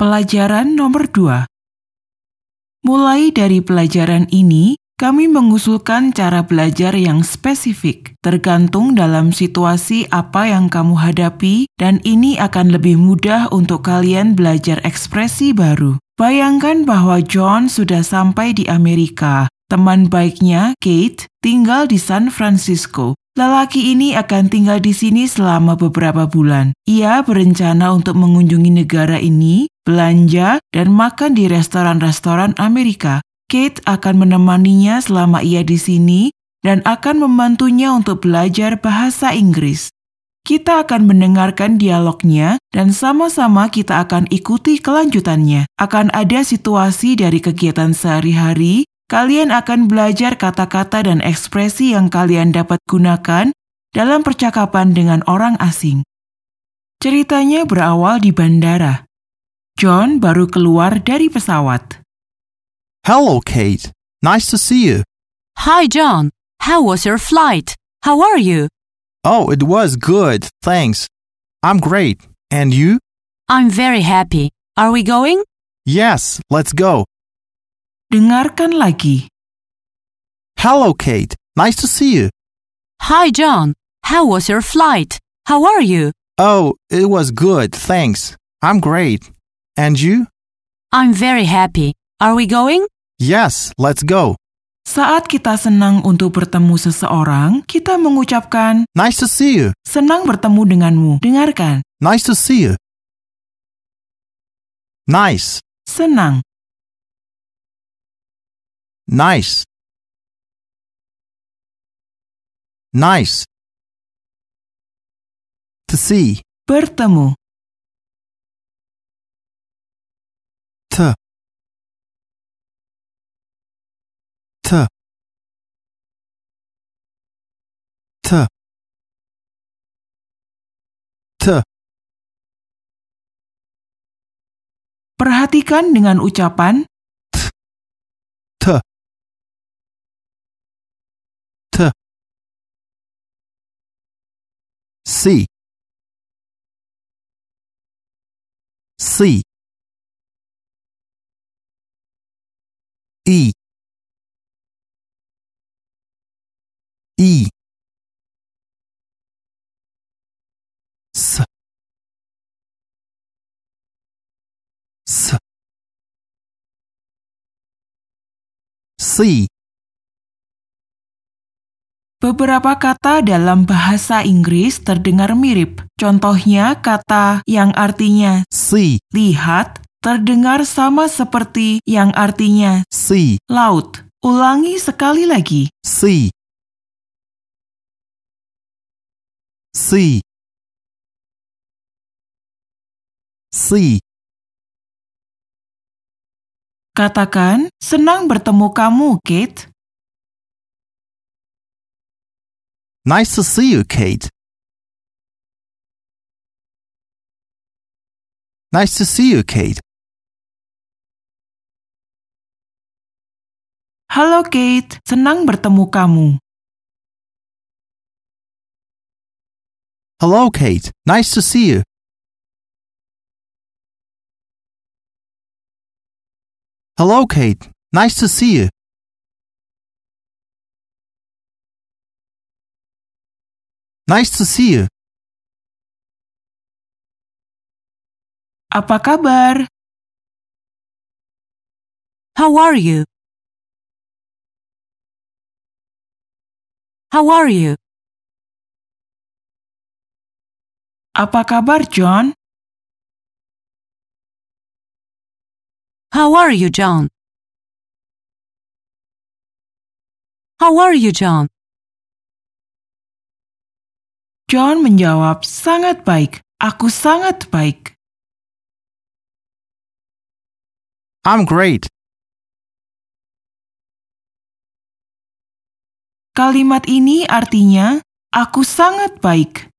Pelajaran nomor 2. Mulai dari pelajaran ini, kami mengusulkan cara belajar yang spesifik, tergantung dalam situasi apa yang kamu hadapi, dan ini akan lebih mudah untuk kalian belajar ekspresi baru. Bayangkan bahwa John sudah sampai di Amerika. Teman baiknya, Kate, tinggal di San Francisco. Lelaki ini akan tinggal di sini selama beberapa bulan. Ia berencana untuk mengunjungi negara ini, belanja, dan makan di restoran-restoran Amerika. Kate akan menemaninya selama ia di sini dan akan membantunya untuk belajar bahasa Inggris. Kita akan mendengarkan dialognya dan sama-sama kita akan ikuti kelanjutannya. Akan ada situasi dari kegiatan sehari-hari kalian akan belajar kata-kata dan ekspresi yang kalian dapat gunakan dalam percakapan dengan orang asing. Ceritanya berawal di bandara. John baru keluar dari pesawat. Hello, Kate. Nice to see you. Hi, John. How was your flight? How are you? Oh, it was good, thanks. I'm great. And you? I'm very happy. Are we going? Yes, let's go. Dengarkan lagi. Hello, Kate. Nice to see you. Hi, John. How was your flight? How are you? Oh, it was good, thanks. I'm great. And you? I'm very happy. Are we going? Yes, let's go. Saat kita senang untuk bertemu seseorang, kita mengucapkan Nice to see you. senang bertemu denganmu. Dengarkan. Nice to see you. Nice, Senang. Nice. Nice. To see. Bertemu. T. T. T. T. Perhatikan dengan ucapan C. C. E. E. S. S. C. Beberapa kata dalam bahasa Inggris terdengar mirip. Contohnya kata yang artinya C. lihat terdengar sama seperti yang artinya C. laut. Ulangi sekali lagi. C. C. C. Katakan, senang bertemu kamu, Kate. Nice to see you, Kate. Nice to see you, Kate. Halo, Kate. Senang bertemu kamu. Hello, Kate. Nice to see you. Hello, Kate. Nice to see you. Nice to see you. Apa kabar? How are you? How are you? Apa kabar, John? How are you, John? How are you, John? John menjawab, sangat baik. Aku sangat baik. I'm great. Kalimat ini artinya, aku sangat baik.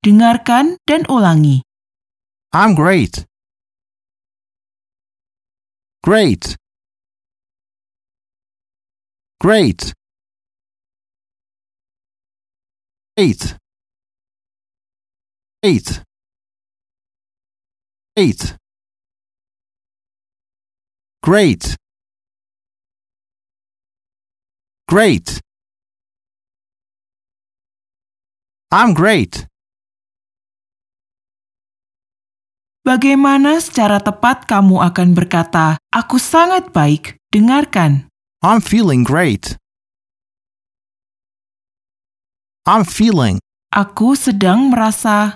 Dengarkan dan ulangi. I'm great. Great. Great. Eight. Eight. Eight. Great. Great. I'm great. Bagaimana secara tepat kamu akan berkata, "Aku sangat baik"? Dengarkan. I'm feeling great. I'm feeling. Aku sedang merasa.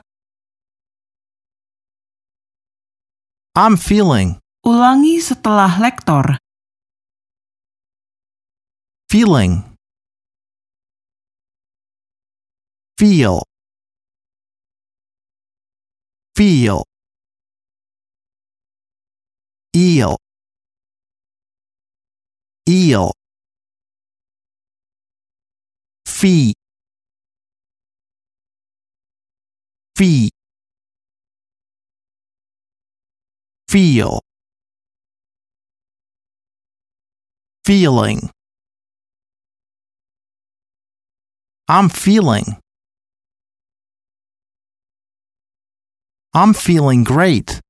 I'm feeling. Ulangi setelah lektor. Feeling. Feel. Feel. Eel. Eel. Fee. Fee. Feel. Feeling. I'm feeling. I'm feeling great.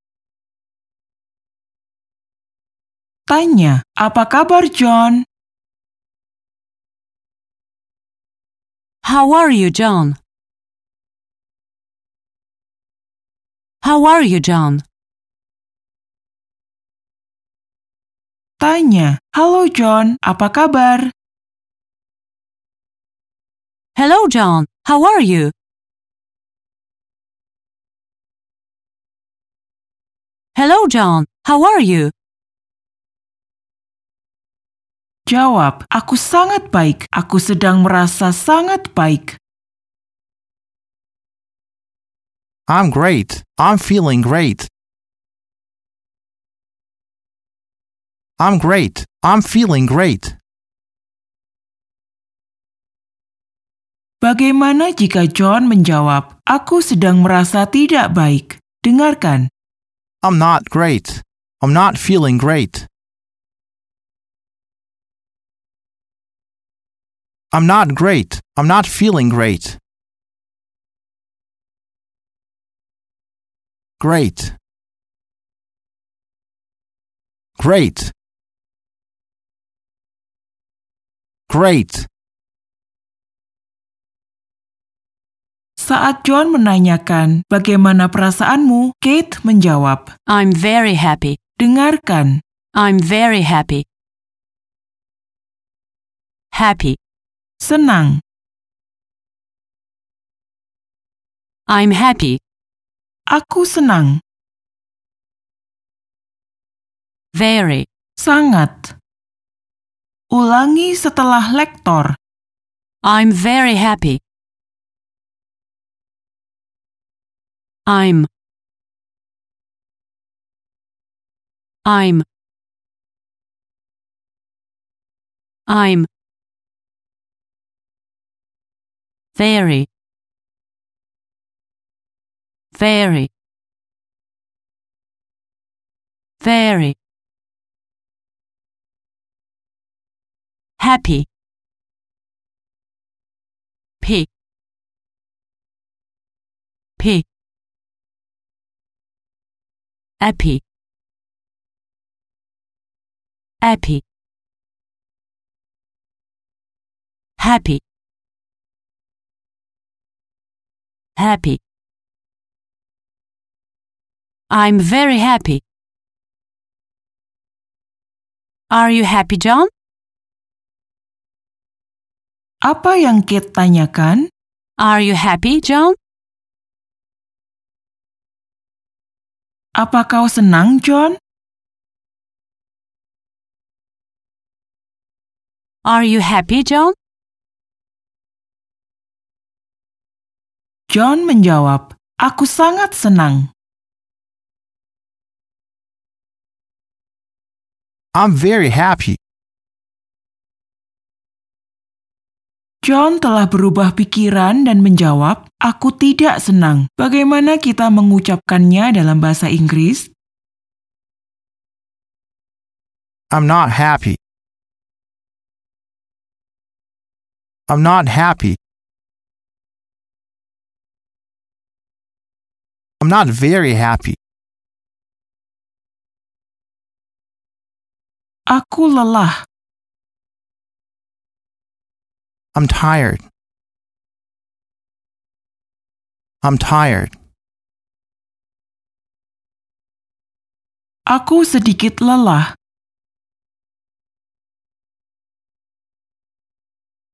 Tanya, apa kabar John? How are you, John? How are you, John? Tanya, halo John, apa kabar? Hello, John. How are you? Hello, John. How are you? Jawab, aku sangat baik. Aku sedang merasa sangat baik. I'm great. I'm feeling great. I'm great. I'm feeling great. Bagaimana jika John menjawab, aku sedang merasa tidak baik? Dengarkan. I'm not great. I'm not feeling great. I'm not great. I'm not feeling great. Great. Great. Great. Saat John menanyakan, bagaimana perasaanmu? Kate menjawab, I'm very happy. dengarkan. I'm very happy. Happy. Senang. I'm happy. Aku senang. Very. Sangat. Ulangi setelah lektor. I'm very happy. I'm. I'm. I'm. Very. Very. Very. Happy. P. P. Happy. Happy. Happy. Happy. I'm very happy. Are you happy, John? Apa yang Kate tanyakan? Are you happy, John? Apa kau senang, John? Are you happy, John? John menjawab, Aku sangat senang. I'm very happy. John telah berubah pikiran dan menjawab, Aku tidak senang. Bagaimana kita mengucapkannya dalam bahasa Inggris? I'm not happy. I'm not happy. I'm not very happy. Aku lelah. I'm tired. I'm tired. Aku sedikit lelah.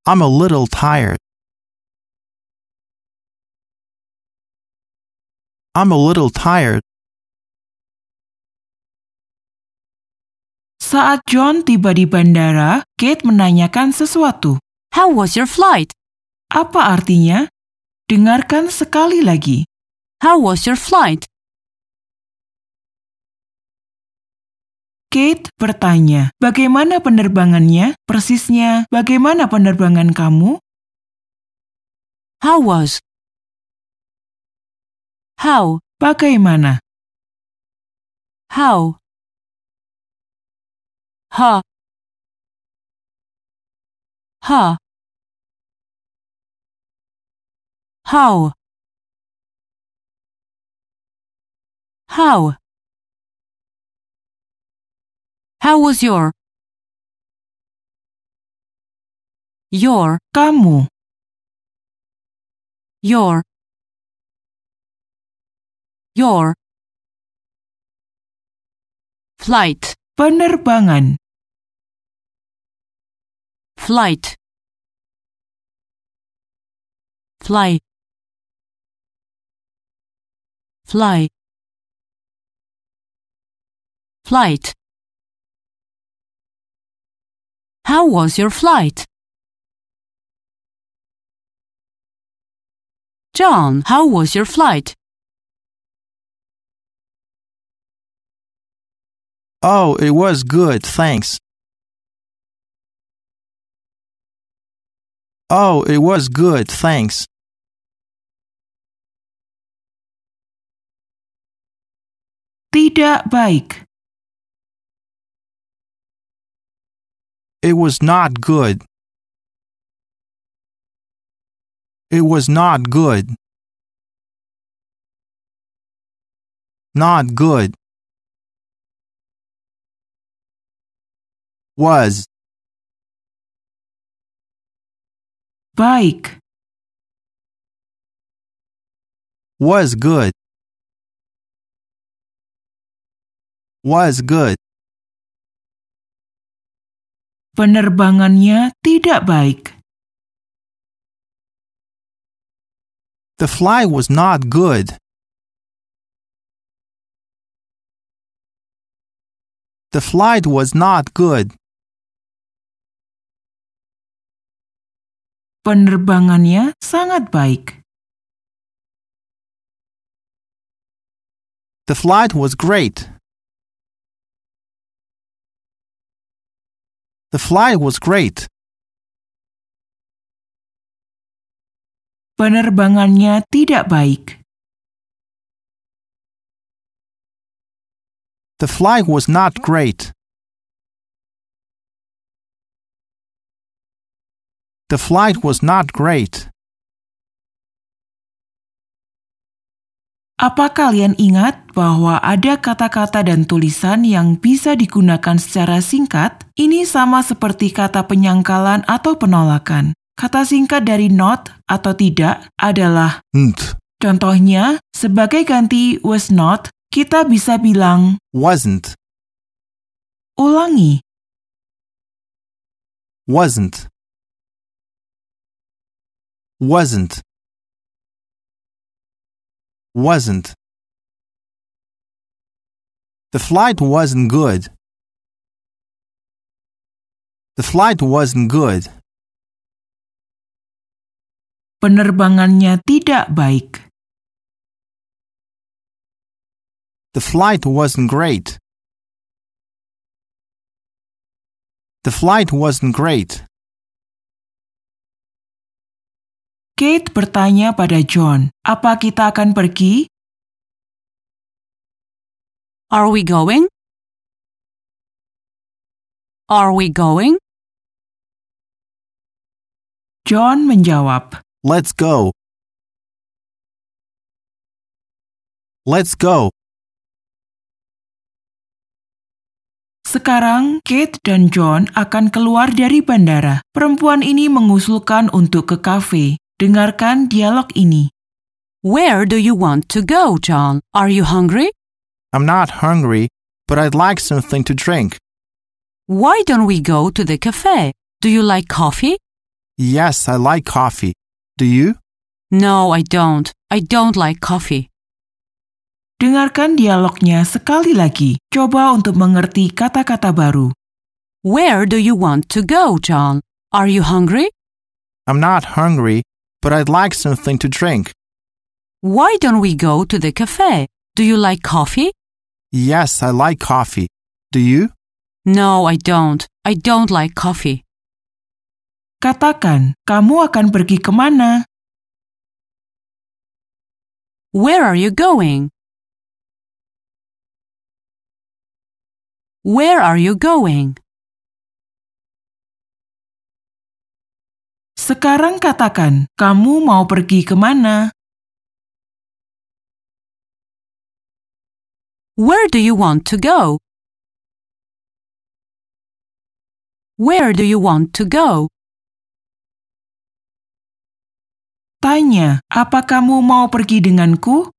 I'm a little tired. I'm a little tired. Saat John tiba di bandara, Kate menanyakan sesuatu. How was your flight? Apa artinya? Dengarkan sekali lagi. How was your flight? Kate bertanya, bagaimana penerbangannya? Persisnya, bagaimana penerbangan kamu? How was? How? Bagaimana? How? Ha. Ha. How? How? How was your? Your, Kamu, your. Your. Flight, penerbangan, flight. Fly. Fly. Flight. How was your flight? John, how was your flight? Oh, it was good, thanks. Oh, it was good, thanks. Tidak baik, It was not good. It was not good. Not good. Was. baik, Was good. Was good. penerbangannya tidak baik, The fly was not good. The flight was not good. penerbangannya sangat baik, The flight was great. The flight was great. penerbangannya tidak baik, The flight was not great. The flight was not great. Apa kalian ingat bahwa ada kata-kata dan tulisan yang bisa digunakan secara singkat? Ini sama seperti kata penyangkalan atau penolakan. Kata singkat dari not atau tidak adalah Nt. contohnya sebagai ganti was not, kita bisa bilang Wasn't. ulangi, Wasn't. Wasn't. Wasn't. The flight wasn't good. The flight wasn't good. penerbangannya tidak baik, The flight wasn't great. The flight wasn't great. Kate bertanya pada John, apa kita akan pergi? Are we going? Are we going? John menjawab, Let's go. Let's go. Sekarang Kate dan John akan keluar dari bandara. Perempuan ini mengusulkan untuk ke kafe. Dengarkan dialog ini. Where do you want to go, John? Are you hungry? I'm not hungry, but I'd like something to drink. Why don't we go to the cafe? Do you like coffee? Yes, I like coffee. Do you? No, I don't. I don't like coffee. Dengarkan dialognya sekali lagi. Coba untuk mengerti kata-kata baru. Where do you want to go, John? Are you hungry? I'm not hungry, but I'd like something to drink. Why don't we go to the cafe? Do you like coffee? Yes, I like coffee. Do you? No, I don't. I don't like coffee. Katakan, kamu akan pergi kemana? Where are you going? Where are you going? Sekarang katakan, kamu mau pergi ke mana? Where do you want to go? Where do you want to go? Tanya, apa kamu mau pergi denganku?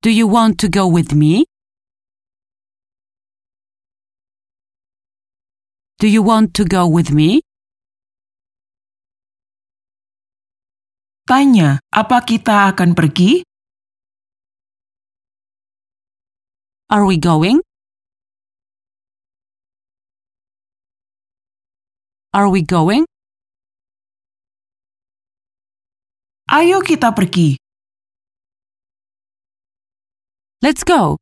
Do you want to go with me? Do you want to go with me? Tanya, apa kita akan pergi? Are we going? Are we going? Ayo kita pergi. Let's go.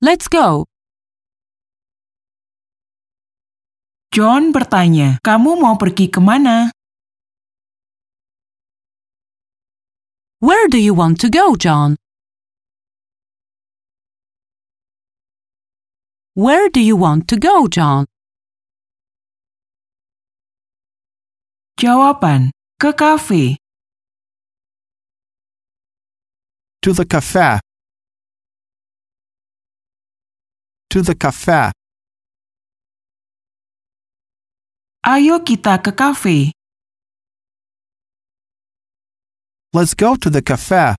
Let's go. John bertanya, kamu mau pergi kemana? Where do you want to go, John? Where do you want to go, John? Jawaban, ke kafe. To the cafe. To the cafe. Ayo kita ke kafe. Let's go to the cafe.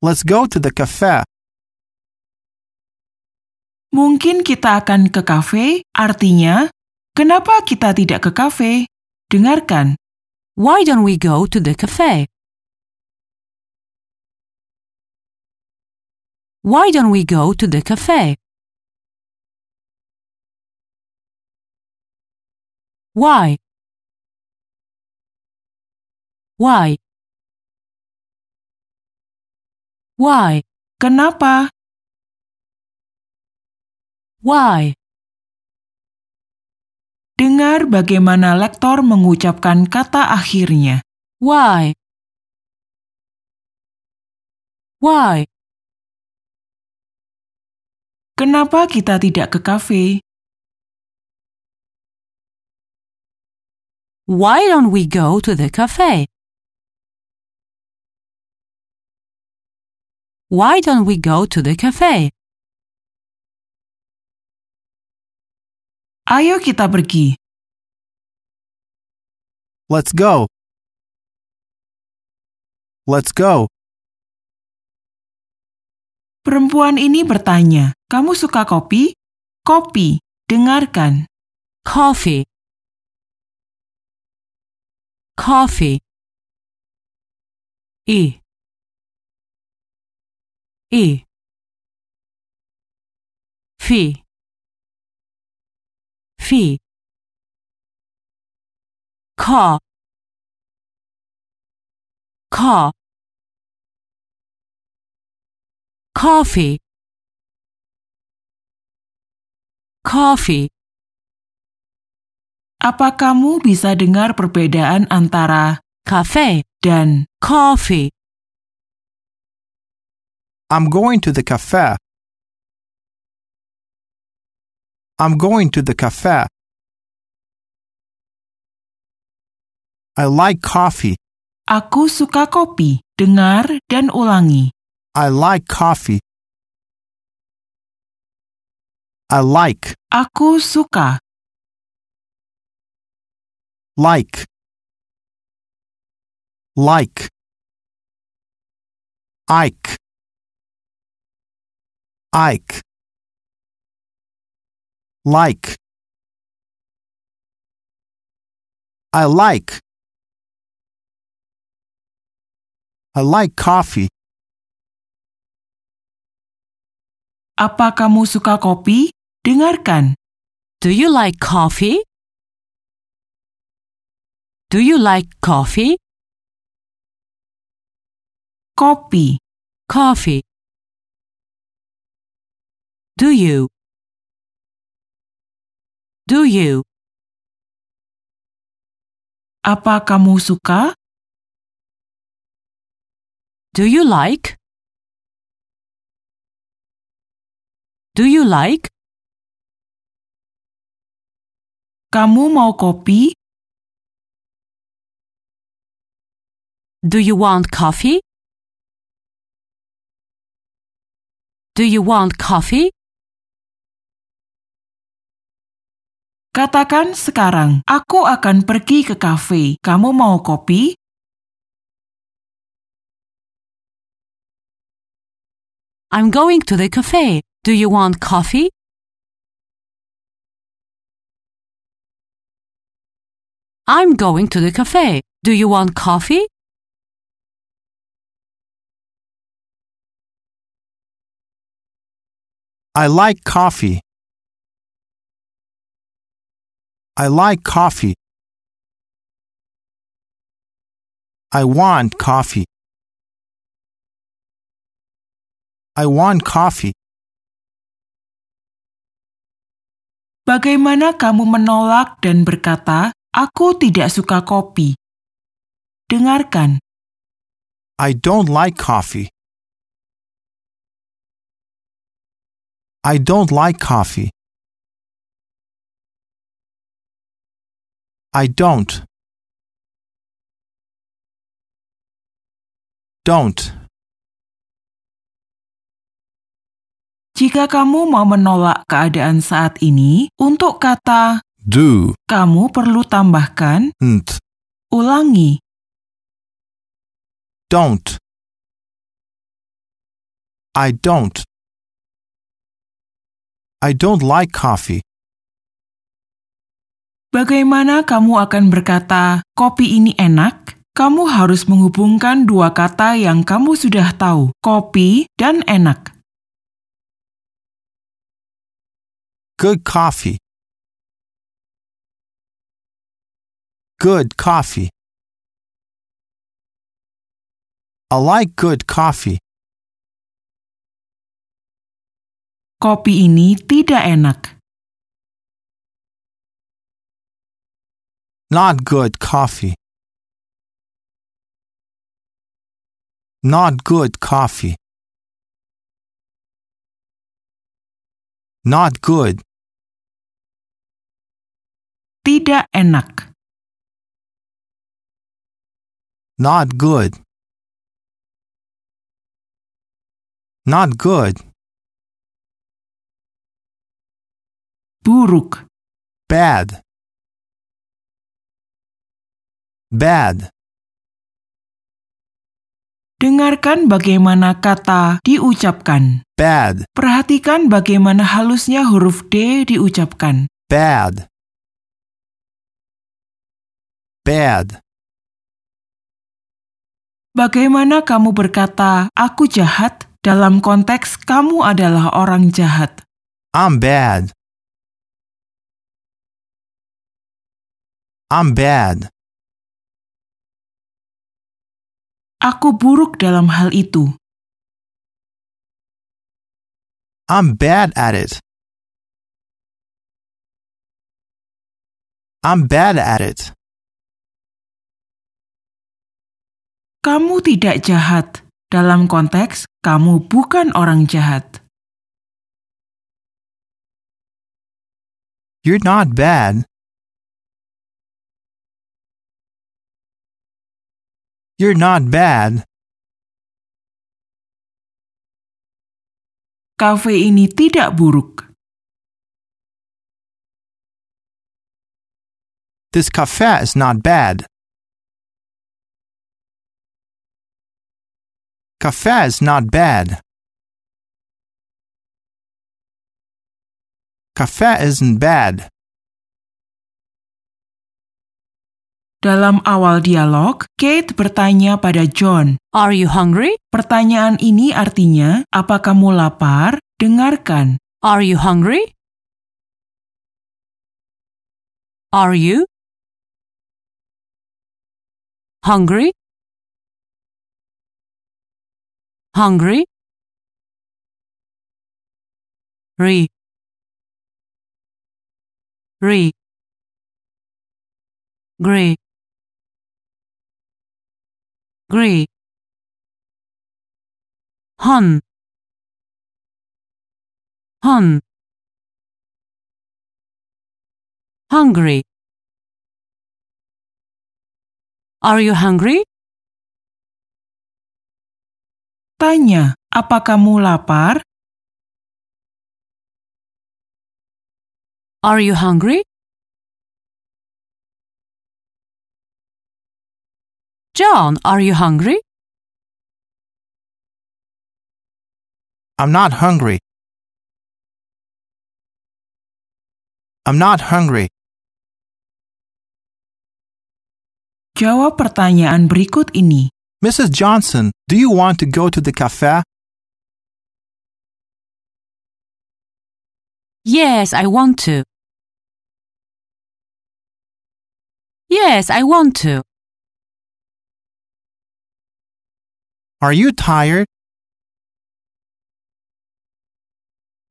Let's go to the cafe. Mungkin kita akan ke kafe, artinya, kenapa kita tidak ke kafe? Dengarkan, Why don't we go to the cafe? Why don't we go to the cafe? Why? Why? Why? kenapa? Why? Dengar bagaimana lektor mengucapkan kata akhirnya. Why? Why? Kenapa kita tidak ke kafe? Why don't we go to the cafe? Why don't we go to the cafe? Ayo kita pergi. Let's go. Let's go. Perempuan ini bertanya, kamu suka kopi? Kopi. Dengarkan. Coffee. Coffee. E. E. Fee. Fee. Car. Car. Coffee. Coffee. Apa kamu bisa dengar perbedaan antara Cafe. dan Coffee. I'm going to the cafe. I'm going to the cafe. I like coffee. Aku suka kopi. Dengar dan ulangi. I like coffee. I like, Aku suka. like, like. Ike, Ike, like. I like. I like coffee. Apa kamu suka kopi? Dengarkan. Do you like coffee? Do you like coffee? Kopi. Coffee. Do you? Do you? Apa kamu suka? Do you like? Do you like? Kamu mau kopi? Do you want coffee? Do you want coffee? Katakan sekarang, aku akan pergi ke kafe. Kamu mau kopi? I'm going to the cafe. Do you want coffee? I'm going to the cafe. Do you want coffee? I like coffee. I like coffee. I want coffee. I want coffee. Bagaimana kamu menolak dan berkata, "Aku tidak suka kopi"? Dengarkan. I don't like coffee. I don't like coffee. I don't. Don't. Jika kamu mau menolak keadaan saat ini, untuk kata Do. kamu perlu tambahkan Nt. ulangi. Don't. I don't. I don't like coffee. Bagaimana kamu akan berkata, "Kopi ini enak"? Kamu harus menghubungkan dua kata yang kamu sudah tahu, kopi dan enak. Good coffee. Good coffee. I like good coffee. Kopi ini tidak enak. Not good coffee. Not good coffee. Not good. Tidak enak. Not good. Not good. Buruk. Bad. Bad. Dengarkan bagaimana kata diucapkan. Bad. Perhatikan bagaimana halusnya huruf D diucapkan. Bad. Bad. Bagaimana kamu berkata, "Aku jahat" dalam konteks kamu adalah orang jahat? I'm bad. I'm bad. Aku buruk dalam hal itu. I'm bad at it. I'm bad at it. Kamu tidak jahat. Dalam konteks kamu bukan orang jahat. You're not bad. You're not bad. Kafe ini tidak buruk. This cafe is not bad. Cafe is not bad. Cafe isn't bad. Dalam awal dialog, Kate bertanya pada John. Are you hungry? Pertanyaan ini artinya, apa kamu lapar? Dengarkan. Are you hungry? Are you hungry? Hungry? Re. Re. Grey. Grey. Hun. Hun. Hungry. Are you hungry? Tanya, apa kamu lapar? Are you hungry? John, are you hungry? I'm not hungry. I'm not hungry. Jawab pertanyaan berikut ini. Mrs. Johnson, do you want to go to the cafe? Yes, I want to. Yes, I want to. Are you tired?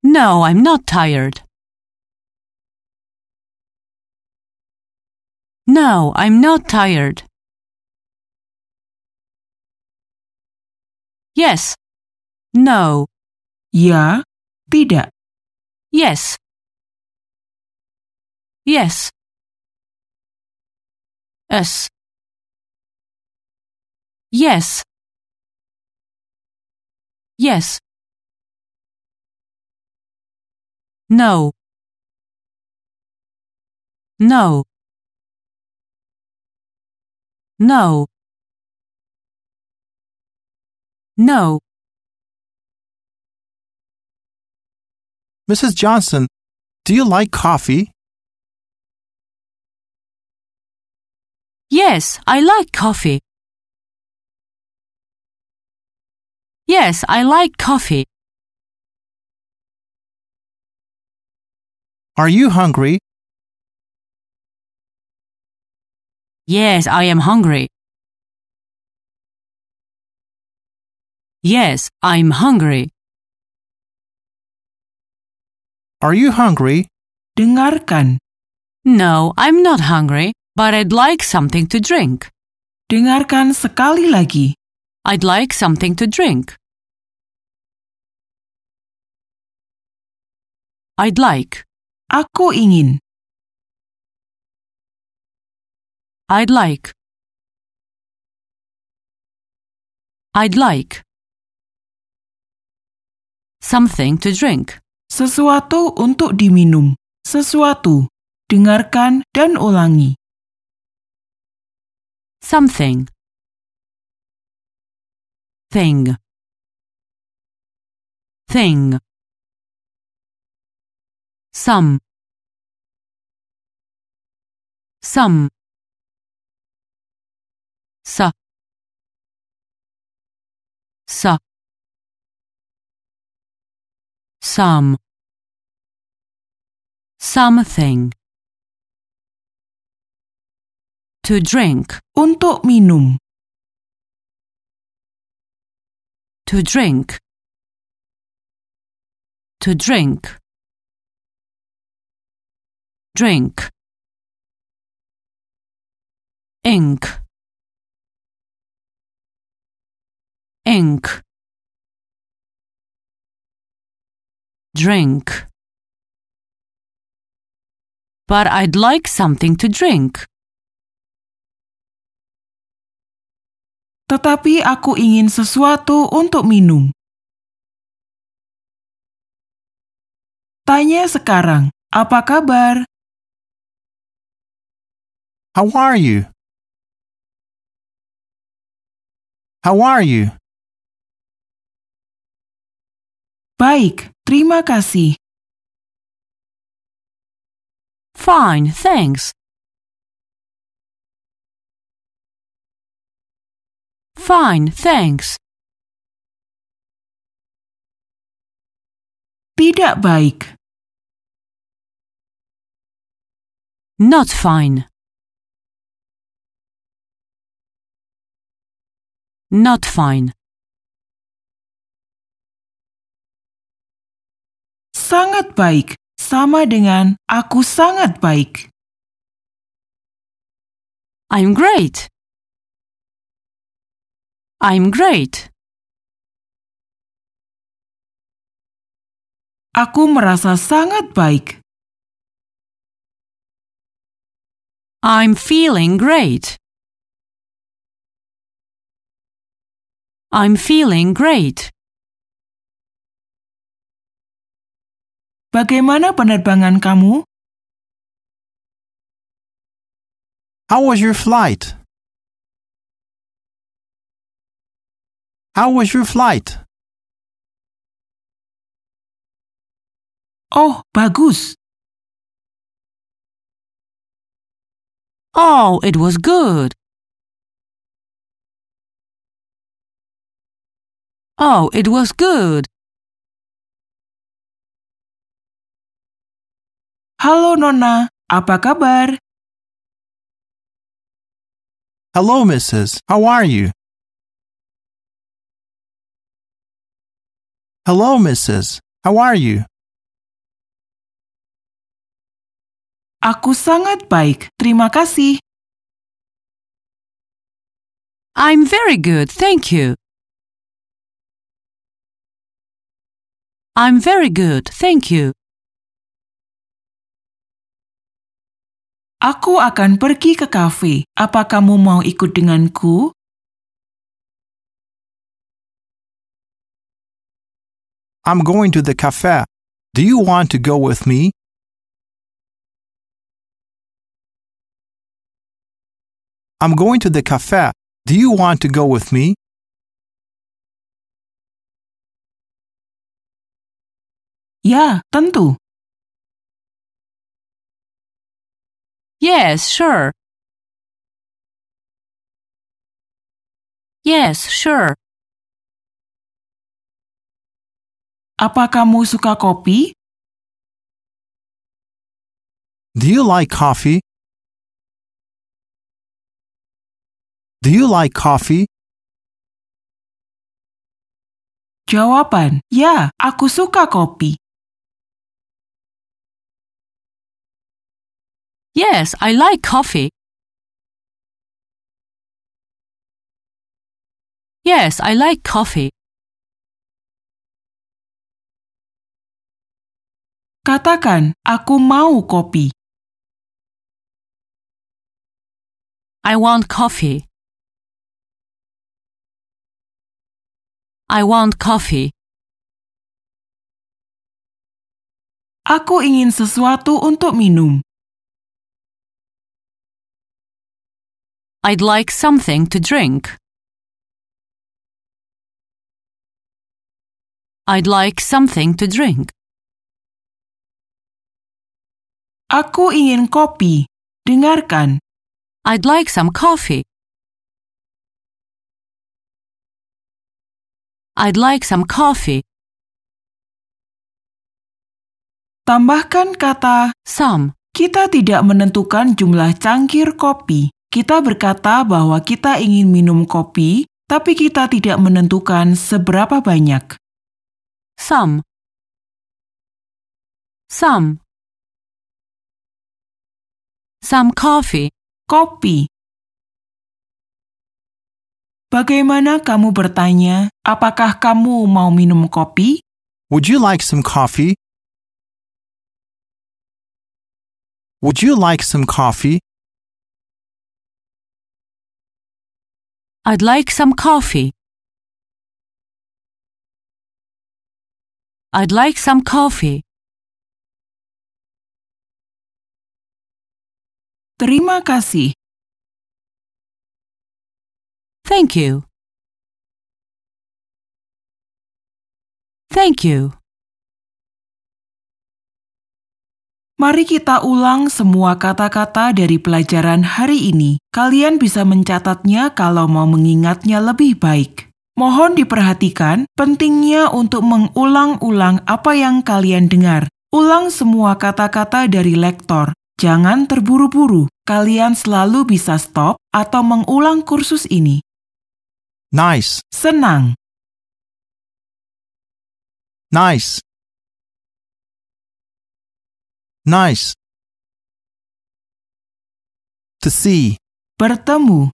No, I'm not tired. No, I'm not tired. Yes. No. Ya, tidak. Yes. Yes. Yes. Yes. Yes. No. No. No. No. Mrs. Johnson, do you like coffee? Yes, I like coffee. Yes, I like coffee. Are you hungry? Yes, I am hungry. Yes, I'm hungry. Are you hungry? Dengarkan. No, I'm not hungry, but I'd like something to drink. Dengarkan sekali lagi. I'd like something to drink. I'd like. Aku ingin. I'd like. I'd like. Something to drink. Sesuatu untuk diminum. Sesuatu. Dengarkan dan ulangi. Something. Thing. Thing. Some. Some. Sa. Sa. Some. Something. To drink. Untuk minum. To drink. To drink. Drink. Ink. Ink. Drink. But I'd like something to drink. tetapi aku ingin sesuatu untuk minum. Tanya sekarang, apa kabar? How are you? How are you? Baik, terima kasih. Fine, thanks. Fine, thanks. Tidak baik. Not fine. Not fine. Sangat baik. Sama dengan aku sangat baik. I'm great. I'm great. Aku merasa sangat baik. I'm feeling great. I'm feeling great. Bagaimana penerbangan kamu? How was your flight? How was your flight? Oh, bagus. Oh, it was good. Oh, it was good. Halo Nona, apa kabar? Hello, Mrs. How are you? Hello, Mrs. How are you? Aku sangat baik, terima kasih. I'm very good, thank you. I'm very good, thank you. Aku akan pergi ke kafe. Apa kamu mau ikut denganku? I'm going to the cafe. Do you want to go with me? I'm going to the cafe. Do you want to go with me? Ya, tentu. Yes, sure. Yes, sure. Apa kamu suka kopi? Do you like coffee? Do you like coffee? Jawaban, ya, aku suka kopi. Yes, I like coffee. Yes, I like coffee. Katakan, aku mau kopi. I want coffee. I want coffee. Aku ingin sesuatu untuk minum. I'd like something to drink. I'd like something to drink. Aku ingin kopi. Dengarkan, I'd like some coffee. I'd like some coffee. tambahkan kata Some. kita tidak menentukan jumlah cangkir kopi. Kita berkata bahwa kita ingin minum kopi, tapi kita tidak menentukan seberapa banyak. Some. Some. Some coffee. Kopi. Bagaimana kamu bertanya, apakah kamu mau minum kopi? Would you like some coffee? Would you like some coffee? I'd like some coffee. I'd like some coffee. Terima kasih. Thank you. Thank you. Mari kita ulang semua kata-kata dari pelajaran hari ini. Kalian bisa mencatatnya kalau mau mengingatnya lebih baik. Mohon diperhatikan pentingnya untuk mengulang-ulang apa yang kalian dengar. Ulang semua kata-kata dari lektor. Jangan terburu-buru. Kalian selalu bisa stop atau mengulang kursus ini. Nice. Senang, Nice. Nice. To see. bertemu,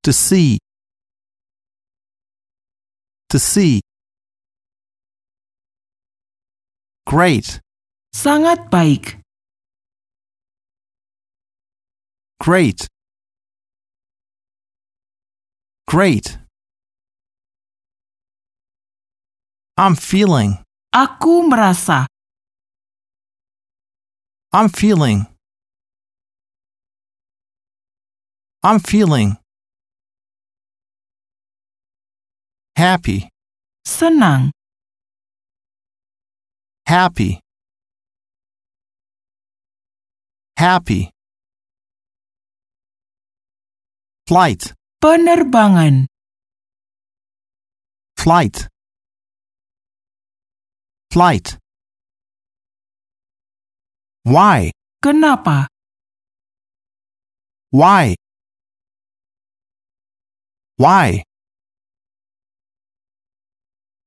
To see. To see. Great. sangat baik, Great. Great. I'm feeling. aku merasa, I'm feeling. I'm feeling. Happy. senang, Happy. Happy. Flight. penerbangan, Flight. Flight. Why? kenapa, Why? Why?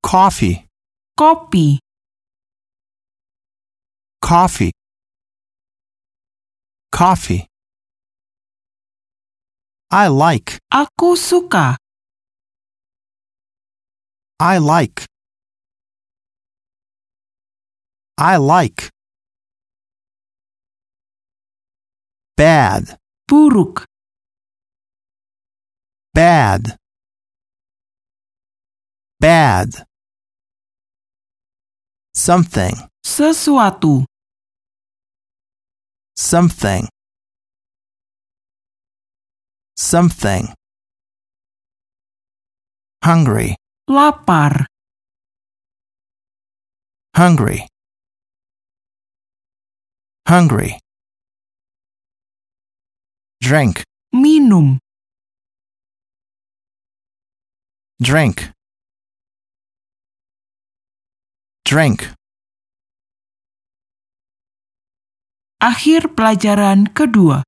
Coffee. kopi, Coffee. Coffee. I like. aku suka, I like. I like. Bad. buruk, Bad. Bad. Something. sesuatu, Something. Something. Hungry. lapar, Hungry. Hungry. Drink. minum, Drink. Drink. akhir pelajaran kedua.